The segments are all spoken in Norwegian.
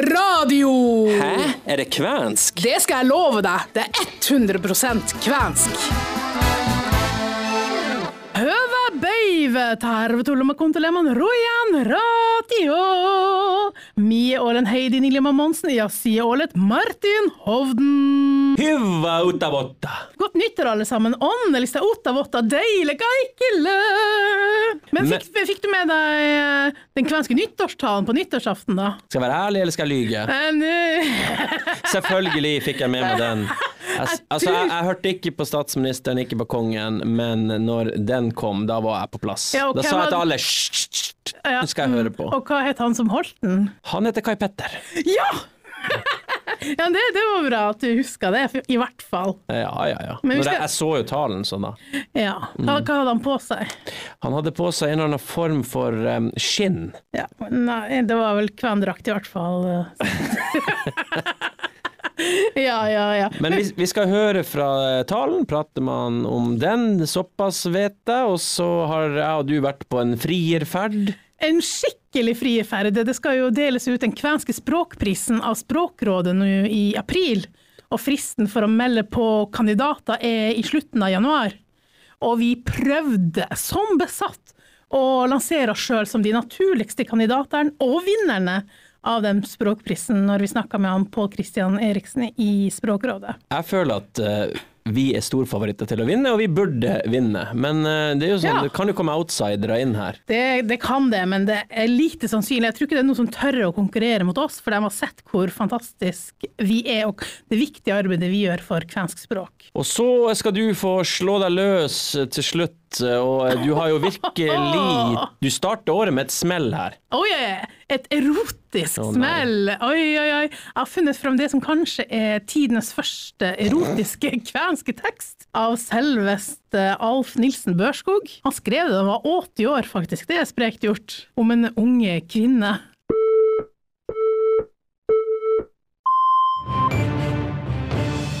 Radio! Hæ? Er det kvensk? Det skal jeg love deg. Det er 100% kvensk. Høve bøyve tarvetulma kontoleman rojan ratio. Mie ålen Heidi Nilima Monsen, ja, sie ålet Martin Hovden. Hyvä uttavotta. Godt nyttår, alle sammen. Åndeligste ottavotta, deilig kaikille. Men fikk, fikk du med deg eh, den kvenske nyttårstalen på nyttårsaften, da? Skal jeg være ærlig, eller skal jeg lyge? Eh, Selvfølgelig fikk jeg med meg den. Jeg, altså, jeg, jeg hørte ikke på statsministeren, ikke på kongen, men når den kom, da var jeg på plass. Ja, da sa jeg til alle «Hysj, nå skal jeg høre på. Og hva het han som holdt den? Han heter Kai Petter. Ja! ja, det, det var bra at du huska det, i hvert fall. Ja, ja, ja. Men jeg, jeg så jo talen sånn, da. Ja. Hva, hva hadde han på seg? Han hadde på seg en eller annen form for um, skinn. Ja, nei, det var vel kvendrakt i hvert fall. ja, ja, ja. Men vi, vi skal høre fra eh, talen, prater man om den, såpass vet jeg, og så har jeg og du vært på en frierferd. En skikkelig frieferd. Det skal jo deles ut den kvenske språkprisen av Språkrådet nå i april. Og fristen for å melde på kandidater er i slutten av januar. Og vi prøvde som besatt å lansere oss sjøl som de naturligste kandidatene og vinnerne av den språkprisen når vi snakka med han Pål Christian Eriksen i Språkrådet. Jeg føler at eh, vi er storfavoritter til å vinne, og vi burde vinne. Men eh, det er jo sånn, Ja. det kan jo komme outsidere inn her. Det, det kan det, men det er lite sannsynlig. Jeg tror ikke det er noen som tør å konkurrere mot oss, for de har sett hvor fantastisk vi er, og det viktige arbeidet vi gjør for kvensk språk. Og så skal du få slå deg løs til slutt, og du har jo virkelig Du starter året med et smell her. Oi, et erotisk oh, smell! Oi, oi, oi. Jeg har funnet fram det som kanskje er tidenes første erotiske kvenske tekst, av selveste Alf Nilsen Børskog. Han skrev det da han var 80 år, faktisk. Det er sprekt gjort. Om en unge kvinne.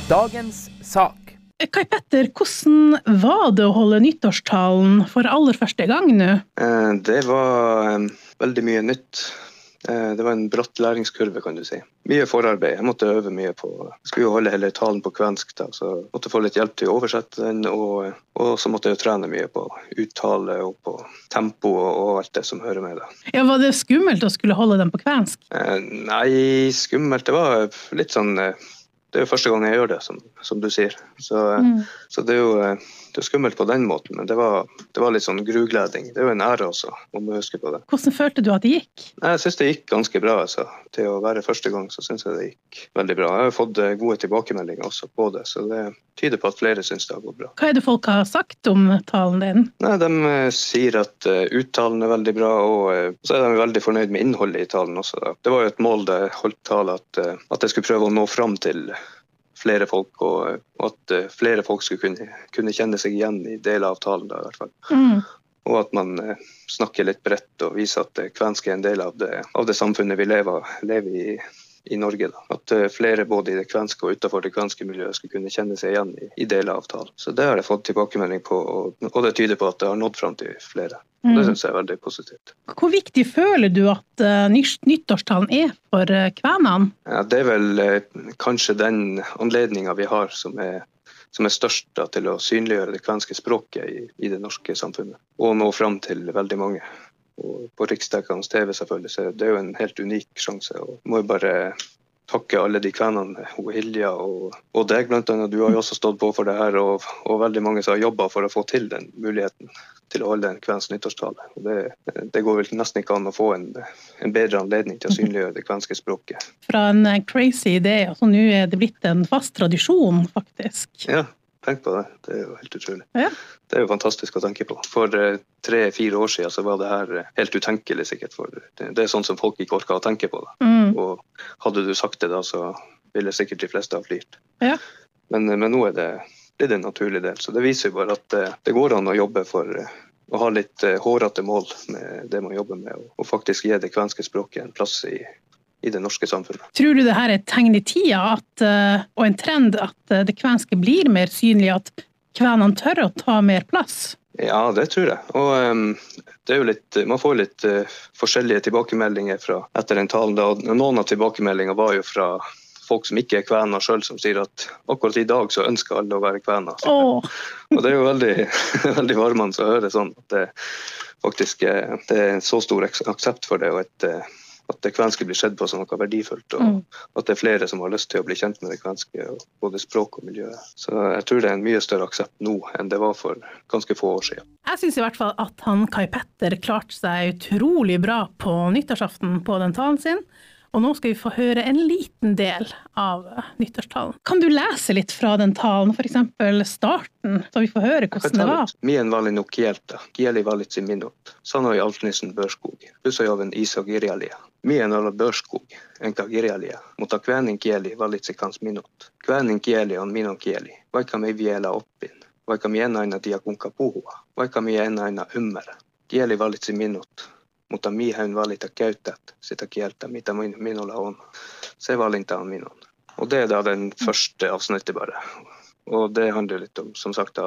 Dagens sak. Kai Petter, hvordan var det å holde nyttårstalen for aller første gang nå? Eh, Det var eh, veldig mye nytt. Eh, Det var en bratt læringskurve, kan du si. Mye forarbeid. Jeg måtte øve mye på Jeg skulle jo holde hele talen på kvensk, da, så jeg måtte få litt hjelp til å oversette den. Og, og så måtte jeg jo trene mye på uttale og på tempo og, alt det som hører med. da. Ja, Var det skummelt å skulle holde den på kvensk? Eh, Nei, skummelt. Det var litt sånn eh, Det er jo første gang jeg gjør det, som, som du sier. Så, Mm. så det er jo eh, det er skummelt på den måten, men det var, det var litt sånn grugleding. Det er jo en ære også, om du huske på det. Hvordan følte du at det gikk? Jeg syns det gikk ganske bra. Altså. Til å være første gang så syns jeg det gikk veldig bra. Jeg har fått eh, gode tilbakemeldinger også på det, så det tyder på at flere syns det har gått bra. Hva er det folk har sagt om talen din? Nei, De eh, sier at uttalen er veldig bra, og så er de veldig fornøyd med innholdet i talen også. Da. Det var jo et mål da jeg holdt tale, at, at jeg skulle prøve å nå fram til flere folk, og, at eh, flere folk skulle kunne, kunne kjenne seg igjen i deler av talen. da i hvert fall. Mm. Og at man eh, snakker litt bredt og viser at eh, kvensk er en del av det, av det samfunnet vi lever, lever i i Norge. Da. At eh, flere både i det kvenske og utenfor det kvenske miljøet skulle kunne kjenne seg igjen i, i deler av avtalen. Så det har jeg fått tilbakemelding på, og, og det tyder på at det har nådd fram til flere. Mm. Det syns jeg er veldig positivt. Hvor viktig føler du at uh, nyttårstalen er for uh, kvenene? Ja, det er vel uh, kanskje den anledninga vi har som er, som er størst da, til å synliggjøre det kvenske språket i, i det norske samfunnet. Og nå fram til veldig mange. Og på riksdekkende TV selvfølgelig, så det er jo en helt unik sjanse. Og må jo bare takke alle de kvenene, Hilja og, og deg annet. Du har jo også stått på for det her, og, og veldig mange som har jobba for å få til den muligheten til å holde en kvensk nyttårstale. Og det, det går vel nesten ikke an å få en, en bedre anledning til å synliggjøre det kvenske språket. Fra en crazy idé, altså nå er det blitt en fast tradisjon, faktisk. Ja, tenk på det. Det er jo helt utrolig. Ja. Det er jo fantastisk å tenke på. For eh, tre-fire år siden så var det her eh, helt utenkelig, sikkert. For det, det er sånn som folk ikke orker å tenke på. Mm. Og hadde du sagt det da, så ville sikkert de fleste ha flirt. Ja. Men, eh, men nå er det blitt en naturlig del. Så det viser jo bare at det, det går an å jobbe for å ha litt hårete mål med det man jobber med, og faktisk gi det kvenske språket en plass i, i det norske samfunnet. Tror du det her er et tegn i tida, at, uh, og en trend, at uh, det kvenske blir mer synlig, at kvenene tør å ta mer plass? Ja, det tror jeg. Og um, det er jo litt, man får litt uh, forskjellige tilbakemeldinger fra etter den talen. Da. Noen av tilbakemeldingene var jo fra folk som ikke er kvener sjøl, som sier at akkurat i dag så ønsker alle å være kvener. Og det er jo veldig, veldig varmende å høre sånn at det faktisk det er en så stor aksept for det, og et, eh, at det kvenske blir sett på som noe verdifullt. Og Mm. at det er flere som har lyst til å bli kjent med det kvenske, både språk og miljø. Så jeg tror det er en mye større aksept nå enn det var for ganske få år siden. Jeg syns i hvert fall at han Kai Petter klarte seg utrolig bra på nyttårsaften på den talen sin. Og nå skal vi få høre en liten del av nyttårstalen. Kan du lese litt fra den talen, f.eks. starten, så vi får høre hvordan det var? Mien valin no kieltä, kieli valitsi minut, sanoi altnissen børskog, Pysäjoven Iso kirjailija. Mien olla Börskog, enkä kirjailija, mutta kvänin kieli valitsi kans minut. Kvänin kieli on minun kieli, vaikka me ei vielä oppin, vaikka minä en aina tiedä kuinka puhua, vaikka minä en aina ymmärrä. Kieli valitsi minut, mutta minä en valita käyttää sitä kieltä, mitä min- minulla on. Se valinta on minun. Og det er da den første avsnittet bare. Og det handler litt om, som sagt,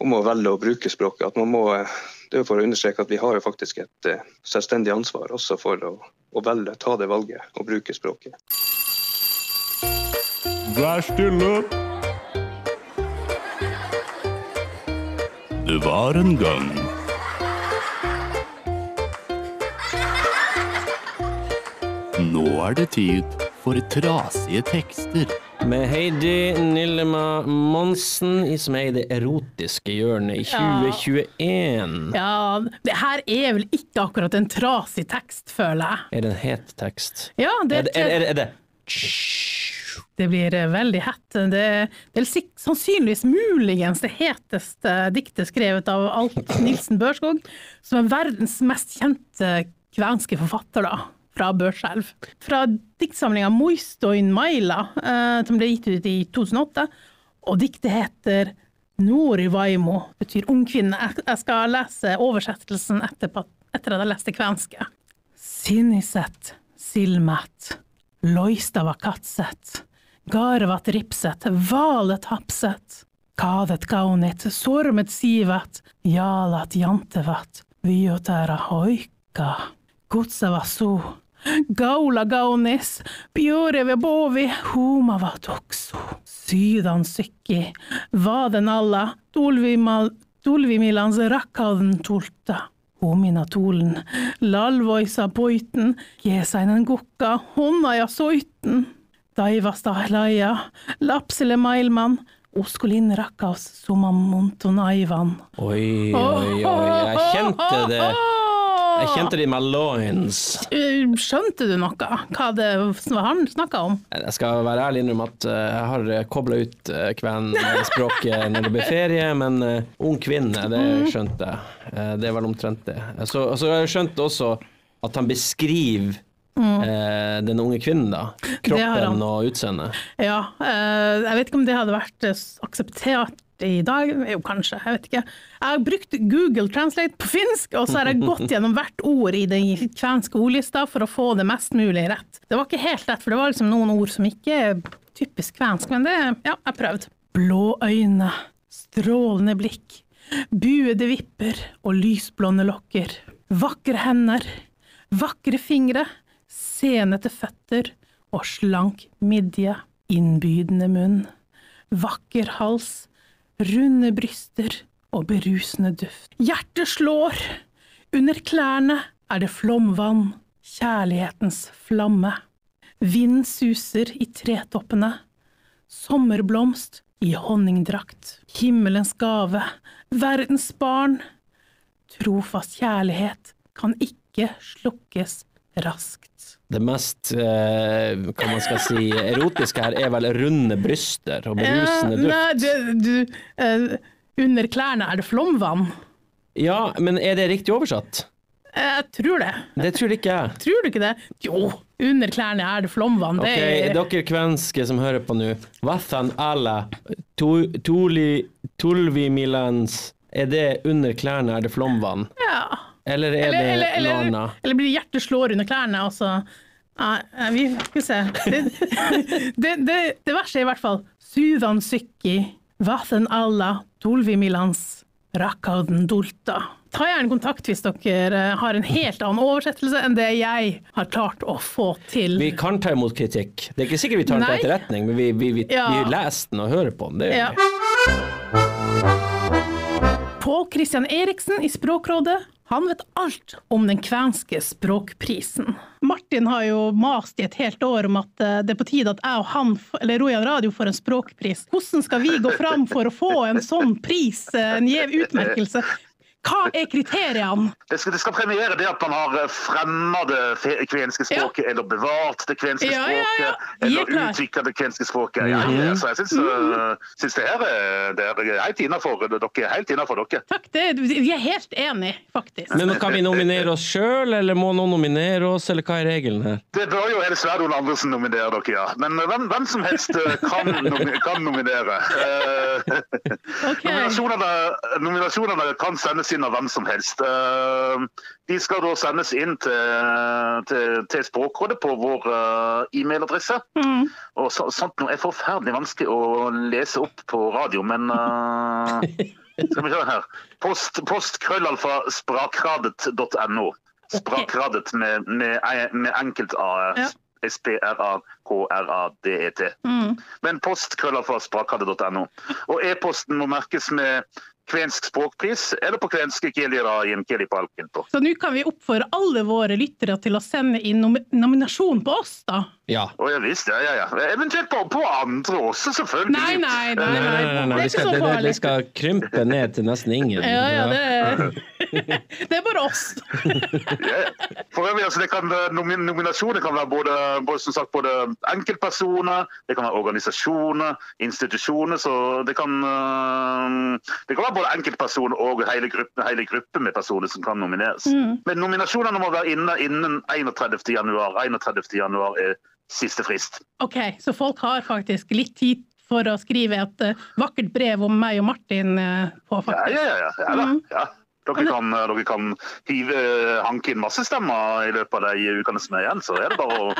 om å velge å bruke språket. At man må, det er for å understreke at vi har jo faktisk et eh, selvstendig ansvar også for å, å velge, ta det valget og bruke språket. Vær stille. Det var en gang. Nå er det tid for trasige tekster. Med Heidi Nillema Monsen i som er i det erotiske hjørnet i 2021. Ja, det her er vel ikke akkurat en trasig tekst, føler jeg. Er det en het tekst? Ja, det, Er er, er, er det? det blir eh, veldig hett. Det, det er sannsynligvis muligens det heteste diktet skrevet av Alt Nilsen Børskog, som er verdens mest kjente kvenske forfatter, da. Fra Børselv. Fra diktsamlinga Moistoin Maila, eh, som ble gitt ut i 2008. Og diktet heter Nori Vaimo, betyr ungkvinne. Jeg, skal lese oversettelsen etterpå, etter at jeg leste kvenske. Siniset, silmet, loistava katset, garvat ripset, valet hapset, Kavet kaunit, sormet sivat, jalat jantevat, viotära hoikka, kutsava suu, gaula gaunis, björeve bovi, huma tuksu, sydan sykki, vaden alla, tulvimilans rakkauden tulta. Huomina tulen, lalvoisa poiten, kiesainen gukka, honna ja soitten. Taivasta laia, lapsille maailman, Oskolin rakkaus summan Montonaivan. Oi, oi, oi, jeg kjente det. Jeg kjente det i my loins. Uh, Skjønte du noe, hva det var han snakka om? Jeg skal være ærlig innrømme at eh, jeg har kobla ut eh, kvenspråket når det blir ferie, men eh, ung kvinne, det skjønte jeg. Eh, Det er vel omtrent det. Så, så jeg skjønte også at han beskriver eh, den unge kvinnen, da. Kroppen og utseendet. Ja, eh, jeg vet ikke om det hadde vært eh, akseptert i dag. Jo, kanskje, jeg vet ikke. Jeg har brukt Google Translate på finsk, og så har jeg gått gjennom hvert ord i den kvenske ordlista for å få det mest mulig rett. Det var ikke helt lett, for det var liksom noen ord som ikke er typisk kvensk, men det, ja, jeg prøvde. Blå øyne, strålende blikk, buede vipper og lysblonde lokker. Vakre hender, vakre fingre, senete føtter og slank midje, innbydende munn, vakker hals, runde bryster og berusende duft. Hjertet slår, under klærne er det flomvann, kjærlighetens flamme. Vind suser i tretoppene, sommerblomst i honningdrakt, himmelens gave, verdens barn. Trofast kjærlighet kan ikke slukkes raskt. Det mest, eh, hva man skal si, erotiske her er vel runde bryster og berusende duft. Nei, det, du, eh, under klærne er det flomvann. Ja, men er det riktig oversatt? Jeg tror det. Det tror ikke jeg. Tror du ikke det? Jo, under klærne er det flomvann. Ok, okay, er, dere kvenske som hører på nå. Vathan tuli, tulvimilans, er det under klærne er det flomvann? ja. Eller er eller, det eller, noe annet? eller blir hjertet slår under klærne, og så Nei, nei, vi skal se. Det, det, det, det verste er i hvert fall Sudan sykki, vathen alla, tulvimilans, Rakaudendulta. Ta gjerne kontakt hvis dere har en helt annen oversettelse enn det jeg har klart å få til. Vi kan ta imot kritikk. Det er ikke sikkert vi tar den til etterretning, men vi, vi, vi, Ja. vi leser den og hører på den. Det gjør Ja. vi. Pål Christian Eriksen i Språkrådet, han vet alt om den kvenske språkprisen. Martin har jo mast i et helt år om at eh, det er på tide at jeg og han, eller Rojan Radio, får en språkpris. Hvordan skal vi gå fram for å få en sånn pris, eh, en gjev utmerkelse? Hva er kriteriene? Det skal, det skal premiere det at man har eh, fremma det kvenske språket, eller bevart det kvenske Ja, ja, ja. språket, er eller utvikla det kvenske språket. Ja, ja, så jeg syns, mm. syns det her er, det er helt innafor. Dere er helt innafor, dere. Takk, det, vi er helt enige, faktisk. Men kan vi nominere oss sjøl, eller må noen nominere oss, eller hva er regelen her? Det bør jo Helle Ole Andersen nominere dere, ja. Men eh, hvem, hvem som helst eh, kan, nomi kan nominere. Eh, Ok. Nominasjonene, nominasjonene kan sendes inn av hvem som helst. Eh, De skal da sendes inn til, til, til Språkrådet på vår eh, e-mailadresse. Mm. Og så, sånt noe er forferdelig vanskelig å lese opp på radio, men uh, Skal vi høre her. Post, post krøllalfa sprakradet.no. Sprakradet med, med, med enkelt A. Ja. S-P-R-A-K-R-A-D-E-T. Mm. Men post krøllalfa sprakradet.no. Og e-posten må merkes med kvensk språkpris eller på kvensk kielirajen kielipalkinto. Så nå kan vi oppfordre alle våre lyttere til å sende inn nom nominasjon på oss, da. Ja. Å ja visst, ja, ja, ja. Eventuelt på, på andre også, selvfølgelig. Nei, nei, nei. Nei, nei, nei, nei. Det skal, det, det, det skal krympe ned til nesten ingen. Ja, ja, det er, det er bare oss. For øvrig, altså, det kan, nomin Nominasjoner kan være både, både, som sagt, både enkeltpersoner, det kan være organisasjoner, institusjoner. så Det kan, øh, det kan være både enkeltpersoner og hele gruppen, hele gruppen med personer som kan nomineres. Men nominasjonene må være inne innen 31. januar. 31. januar er siste frist. Ok, så folk har faktisk litt tid for å skrive et eh, vakkert brev om meg og Martin eh, på, faktisk. ja, ja. ja, ja, da, ja. Dere kan, dere kan hive, hanke inn masse stemmer i løpet av de ukene som er igjen. Så er det bare å,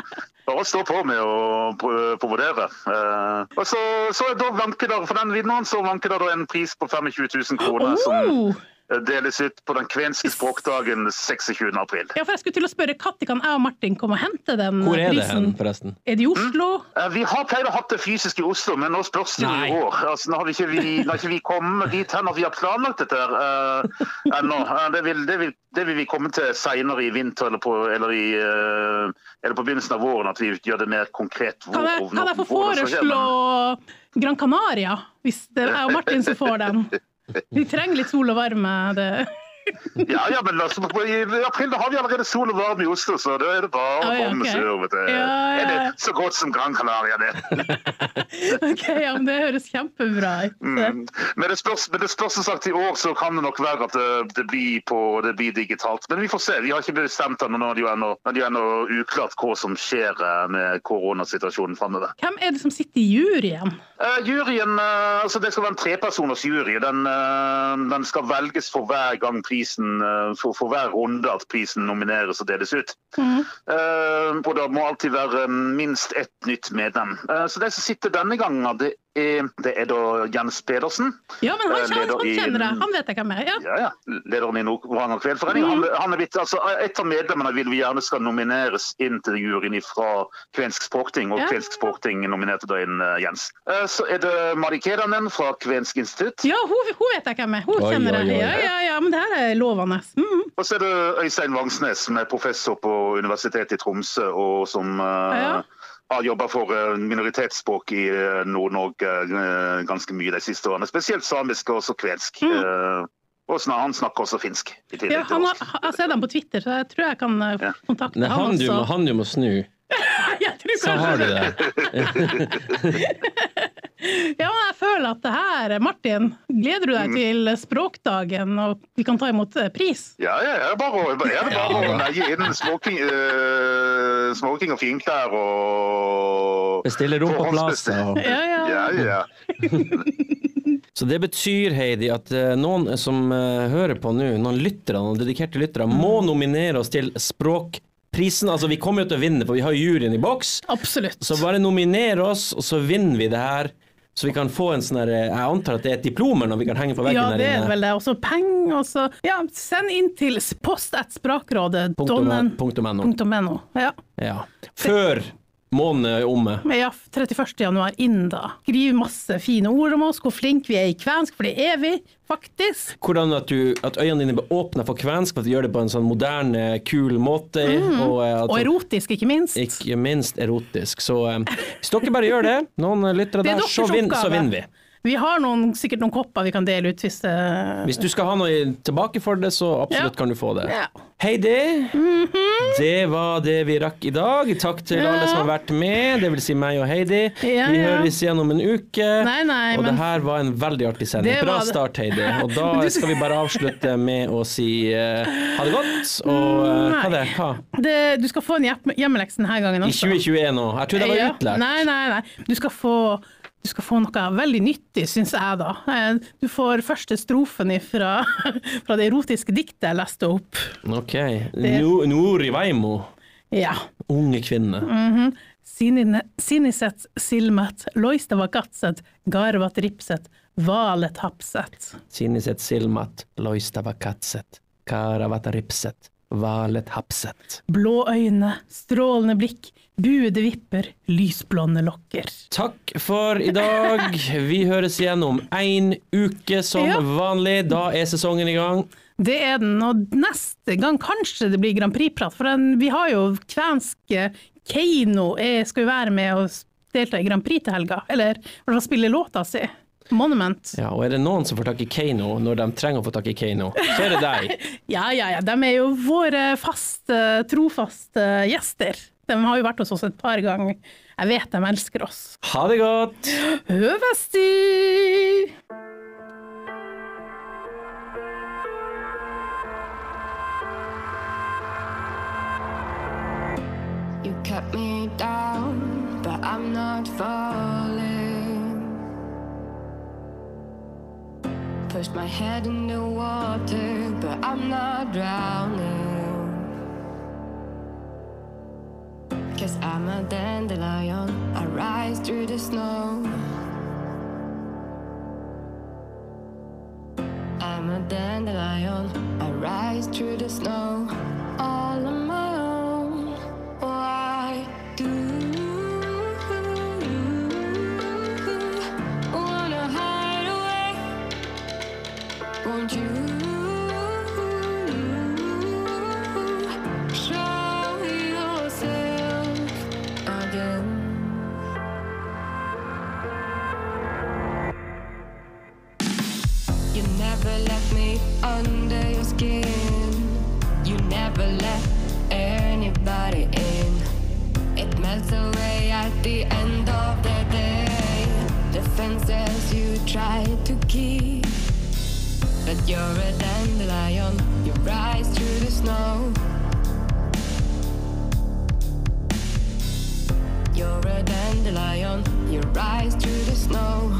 bare å stå på med å å vurdere. Eh, og så, så da vanker der, For den vinneren så vanker det en pris på 25 000 kroner som eh, deles ut på den kvenske språkdagen 26. april. Ja, for jeg skulle til å spørre, Når kan jeg og Martin komme og hente den prisen? Hvor er det hen, forresten? Er det i Oslo? Mm. Vi har pleid å ha det fysisk i Oslo, men nå spørs det i år. Altså, nå har vi ikke, vi, har ikke vi kommet dit hen at vi har planlagt dette her, eh, ennå. Eh, det, vil, det, vil, det vil vi komme til senere i vinter eller på, eller i, uh, eller på begynnelsen av våren, at vi gjør det mer konkret. hvor- Kan jeg, kan jeg få foreslå Gran Canaria, hvis det er jeg og Martin som får den? Vi trenger litt sol og varme. Det. Ja, ja, men altså, i april da har vi allerede sol og varme i Oslo, så da er det bare å komme sør. Er det så godt som Gran Canaria, det? Ok, ja, men Det høres kjempebra ut. Mm. Men det spørs, som sagt i år så kan det nok være at det, det, blir, på, det blir digitalt. Men vi får se. Vi har ikke bestemt ennå. Nå er det ennå, er ennå uklart hva som skjer eh, med koronasituasjonen framover. Hvem er det som sitter i juryen? Uh, juryen, uh, altså Det skal være en trepersoners jury. Den, uh, den skal velges for hver gang prisen, eh, for, for hver runde at prisen nomineres og deles ut. Mm. Uh, og det må alltid være minst ett nytt medlem. Uh, så de som sitter denne gangen, det det er da Jens Pedersen. Ja, men han, Eh, han, han kjenner det. Han vet jeg hvem er. Ja. Ja, ja. Lederen i Nord-Varanger Kveldforening. Han, han er blitt, altså, et av medlemmene vil vi gjerne skal nomineres inn til juryen fra Kvensk språkting, og Ja. Kvensk språkting nominerte da inn uh, Jens. Uh, Så er det Mari Kedanen fra Kvensk institutt. Ja, hun, hun vet jeg hvem er. Hun Oi, kjenner oi, oi. Ja, ja, ja, men det her er lovende. Mm. Og så er det Øystein Vangsnes, som er professor på Universitetet i Tromsø, og som eh, Ja. Har jobba for eh, minoritetsspråk i eh, Nord-Norge eh, ganske mye de siste årene. Spesielt samisk og også kvensk. Mm. Og han snakker også finsk. Ja, han har, jeg ser dem på Twitter, så jeg tror jeg kan kontakte Ja. er han du, må, han du må snu, Jeg tror så har du det. Ja, føler at det her, Martin, gleder du deg Mm. til språkdagen, og vi kan ta imot eh, pris? Ja, ja, er det bare, er det bare å leie inn smoking, uh, smoking og finklær og Bestille rom på plass. Og... Ja, ja. Ja, ja. Så det betyr, Heidi, at eh, noen som eh, hører på nå, noen lyttere, noen dedikerte lyttere, må nominere oss til Språkprisen. Altså, vi kommer jo til å vinne, for vi har juryen i boks. Absolutt. Så bare nominer oss, og så vinner vi det her. Så vi kan få en sånn der Jeg antar at det er et diplom når vi kan henge på veggen der inne. Ja, det er vel det. Og så penger, og så Ja, send inn til post1språkrådet. Punktum- Donnen- punktum NO. punktum NO. Ja. Ja. Før måneden er omme. ja, 31. januar inn da. Skriv masse fine ord om oss, hvor flinke vi er i kvensk, for det er vi, faktisk. Hvordan at, du, at øynene dine blir åpna for kvensk, at du gjør det på en sånn moderne, kul måte. Og, eh, Mm. Og erotisk, ikke minst. Ikke minst erotisk. Så eh, hvis dere bare gjør det, noen lyttere er der, så, vin, så vinner vi. Vi har noen, sikkert noen kopper vi kan dele ut hvis det Hvis du skal ha noe tilbake for det, så absolutt Ja. kan du få det. Ja. Heidi, det var det vi rakk i dag. Takk til Ja. alle som har vært med, det vil si meg og Heidi. Ja, vi ja. høres igjen om en uke. Nei, nei, og men- det her var en veldig artig sending. Bra det. start, Heidi. Og da skal vi bare avslutte med å si uh, ha det godt. Og uh, hva det? Hva? det, Du skal få en hjem- hjemmelekse denne gangen I 2021 òg. Jeg tror det Ja. var utlært. Nei, nei, nei. Du skal få, du skal få noe veldig nyttig, syns jeg, da. Eh, Du får første strofen fra, fra det erotiske diktet jeg leste opp. Ok. Nuri Nori Veimo. Ja. Unge kvinne. Mm. -hmm. Siniset silmet, loistava katset, garvat ripset, valet hapset. Siniset silmat, loistava katset, karavat ripset, valet hapset. Blå øyne, strålende blikk, buede vipper, lysblonde lokker. Takk for i dag. Vi høres igjen om én uke som Ja. vanlig. Da er sesongen i gang. Det er den, og neste gang kanskje det blir Grand Prix-prat, for den, vi har jo kvenske Keiino er, skal jo være med og delta i Grand Prix til helga, eller spille låta si. Monument. Ja, og er det noen som får tak i Keiino når de trenger å få tak i Keiino, så er det deg. Ja, ja, ja. De er jo våre faste, trofaste gjester. De har jo vært hos oss et par ganger. Jeg vet de elsker oss. Ha det godt! Høvesti! You cut me down, but I'm not falling. Pushed my head in the water, but I'm not drowning. Cause I'm a dandelion, I rise through the snow. I'm a dandelion, I rise through the snow. Melts away at the end of the day. The fences you try to keep. But you're a dandelion, you rise through the snow. You're a dandelion, you rise through the snow.